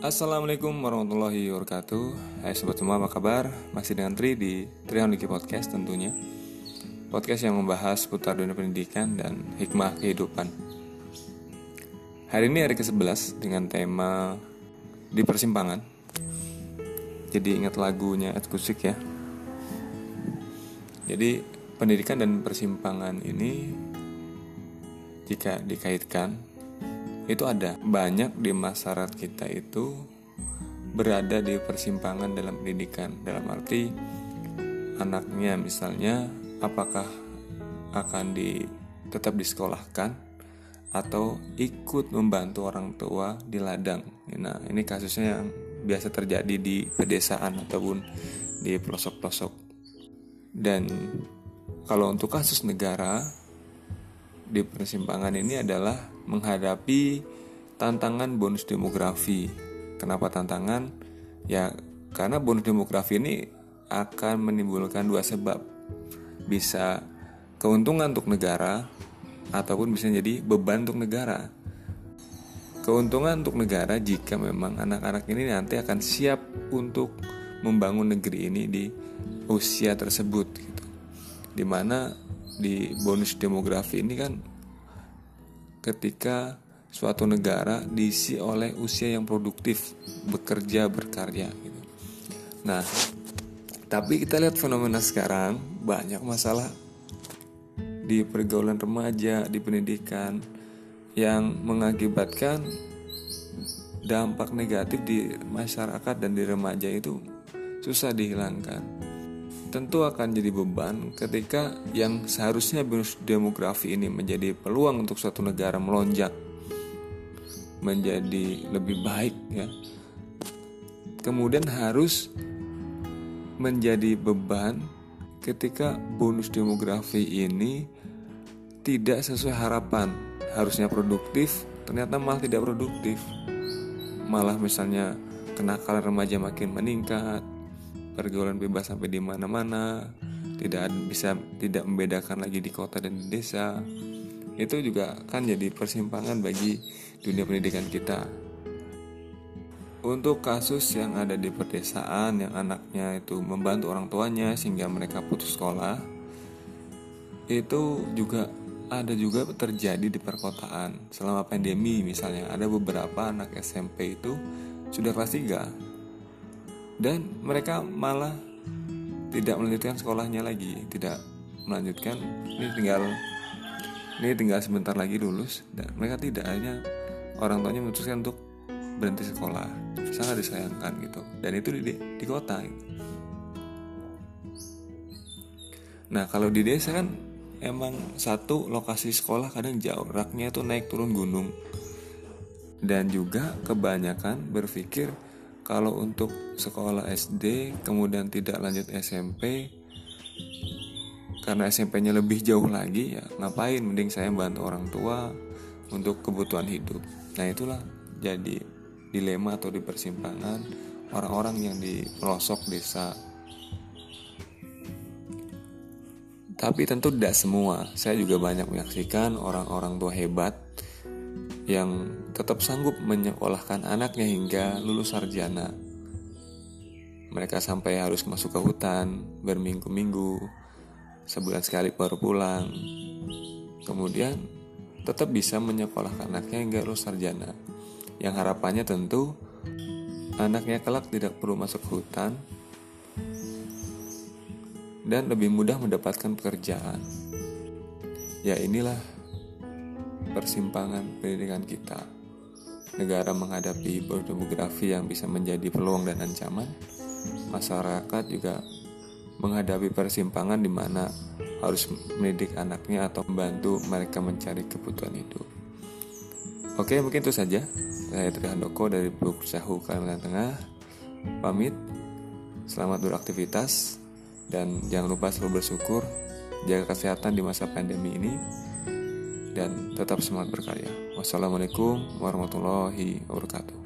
Assalamualaikum warahmatullahi wabarakatuh. Hai sobat semua apa kabar? Masih dengan Tri di Trihaniki Podcast tentunya. Podcast yang membahas seputar dunia pendidikan dan hikmah kehidupan. Hari ini hari ke-11 dengan tema Di persimpangan. Jadi ingat lagunya Ed Kusik ya. Jadi pendidikan dan persimpangan ini Jika dikaitkan itu ada banyak di masyarakat kita itu berada di persimpangan dalam pendidikan dalam arti anaknya misalnya apakah akan di tetap disekolahkan atau ikut membantu orang tua di ladang. Nah, ini kasusnya yang biasa terjadi di pedesaan ataupun di pelosok-pelosok. Dan kalau untuk kasus negara di persimpangan ini adalah menghadapi tantangan bonus demografi. Kenapa tantangan? Ya, karena bonus demografi ini akan menimbulkan dua sebab. Bisa keuntungan untuk negara ataupun bisa jadi beban untuk negara. Keuntungan untuk negara jika memang anak-anak ini nanti akan siap untuk membangun negeri ini di usia tersebut gitu. Di mana di bonus demografi ini kan ketika suatu negara diisi oleh usia yang produktif bekerja berkarya gitu. Nah, tapi kita lihat fenomena sekarang banyak masalah di pergaulan remaja, di pendidikan yang mengakibatkan dampak negatif di masyarakat dan di remaja itu susah dihilangkan tentu akan jadi beban ketika yang seharusnya bonus demografi ini menjadi peluang untuk suatu negara melonjak menjadi lebih baik ya. Kemudian harus menjadi beban ketika bonus demografi ini tidak sesuai harapan. Harusnya produktif, ternyata malah tidak produktif. Malah misalnya kenakalan remaja makin meningkat, pergaulan bebas sampai di mana-mana tidak bisa tidak membedakan lagi di kota dan di desa. Itu juga kan jadi persimpangan bagi dunia pendidikan kita. Untuk kasus yang ada di pedesaan yang anaknya itu membantu orang tuanya sehingga mereka putus sekolah itu juga ada juga terjadi di perkotaan. Selama pandemi misalnya ada beberapa anak SMP itu sudah kelas 3 dan mereka malah tidak melanjutkan sekolahnya lagi tidak melanjutkan. Ini tinggal ini tinggal sebentar lagi lulus dan mereka tidak hanya orang tuanya memutuskan untuk berhenti sekolah. Sangat disayangkan gitu. Dan itu di, di kota gitu. nah kalau di desa kan emang satu lokasi sekolah kadang jauh raknya itu naik turun gunung. Dan juga kebanyakan berpikir kalau untuk sekolah SD kemudian tidak lanjut SMP karena SMP-nya lebih jauh lagi ya ngapain? Mending saya bantu orang tua untuk kebutuhan hidup. Nah itulah jadi dilema atau di persimpangan orang-orang yang di pelosok desa. Tapi tentu tidak semua. Saya juga banyak menyaksikan orang-orang tua hebat yang tetap sanggup menyekolahkan anaknya hingga lulus sarjana. Mereka sampai harus masuk ke hutan berminggu-minggu, sebulan sekali baru pulang. Kemudian tetap bisa menyekolahkan anaknya hingga lulus sarjana. Yang harapannya tentu anaknya kelak tidak perlu masuk hutan dan lebih mudah mendapatkan pekerjaan. Ya inilah persimpangan pendidikan kita. Negara menghadapi demografi yang bisa menjadi peluang dan ancaman. Masyarakat juga menghadapi persimpangan di mana harus mendidik anaknya atau membantu mereka mencari kebutuhan hidup. Oke, mungkin itu saja. Saya Trihandoko dari Blok Sahu Kalimantan Tengah. Pamit. Selamat beraktivitas dan jangan lupa selalu bersyukur, jaga kesehatan di masa pandemi ini dan tetap semangat berkarya. Wassalamualaikum warahmatullahi wabarakatuh.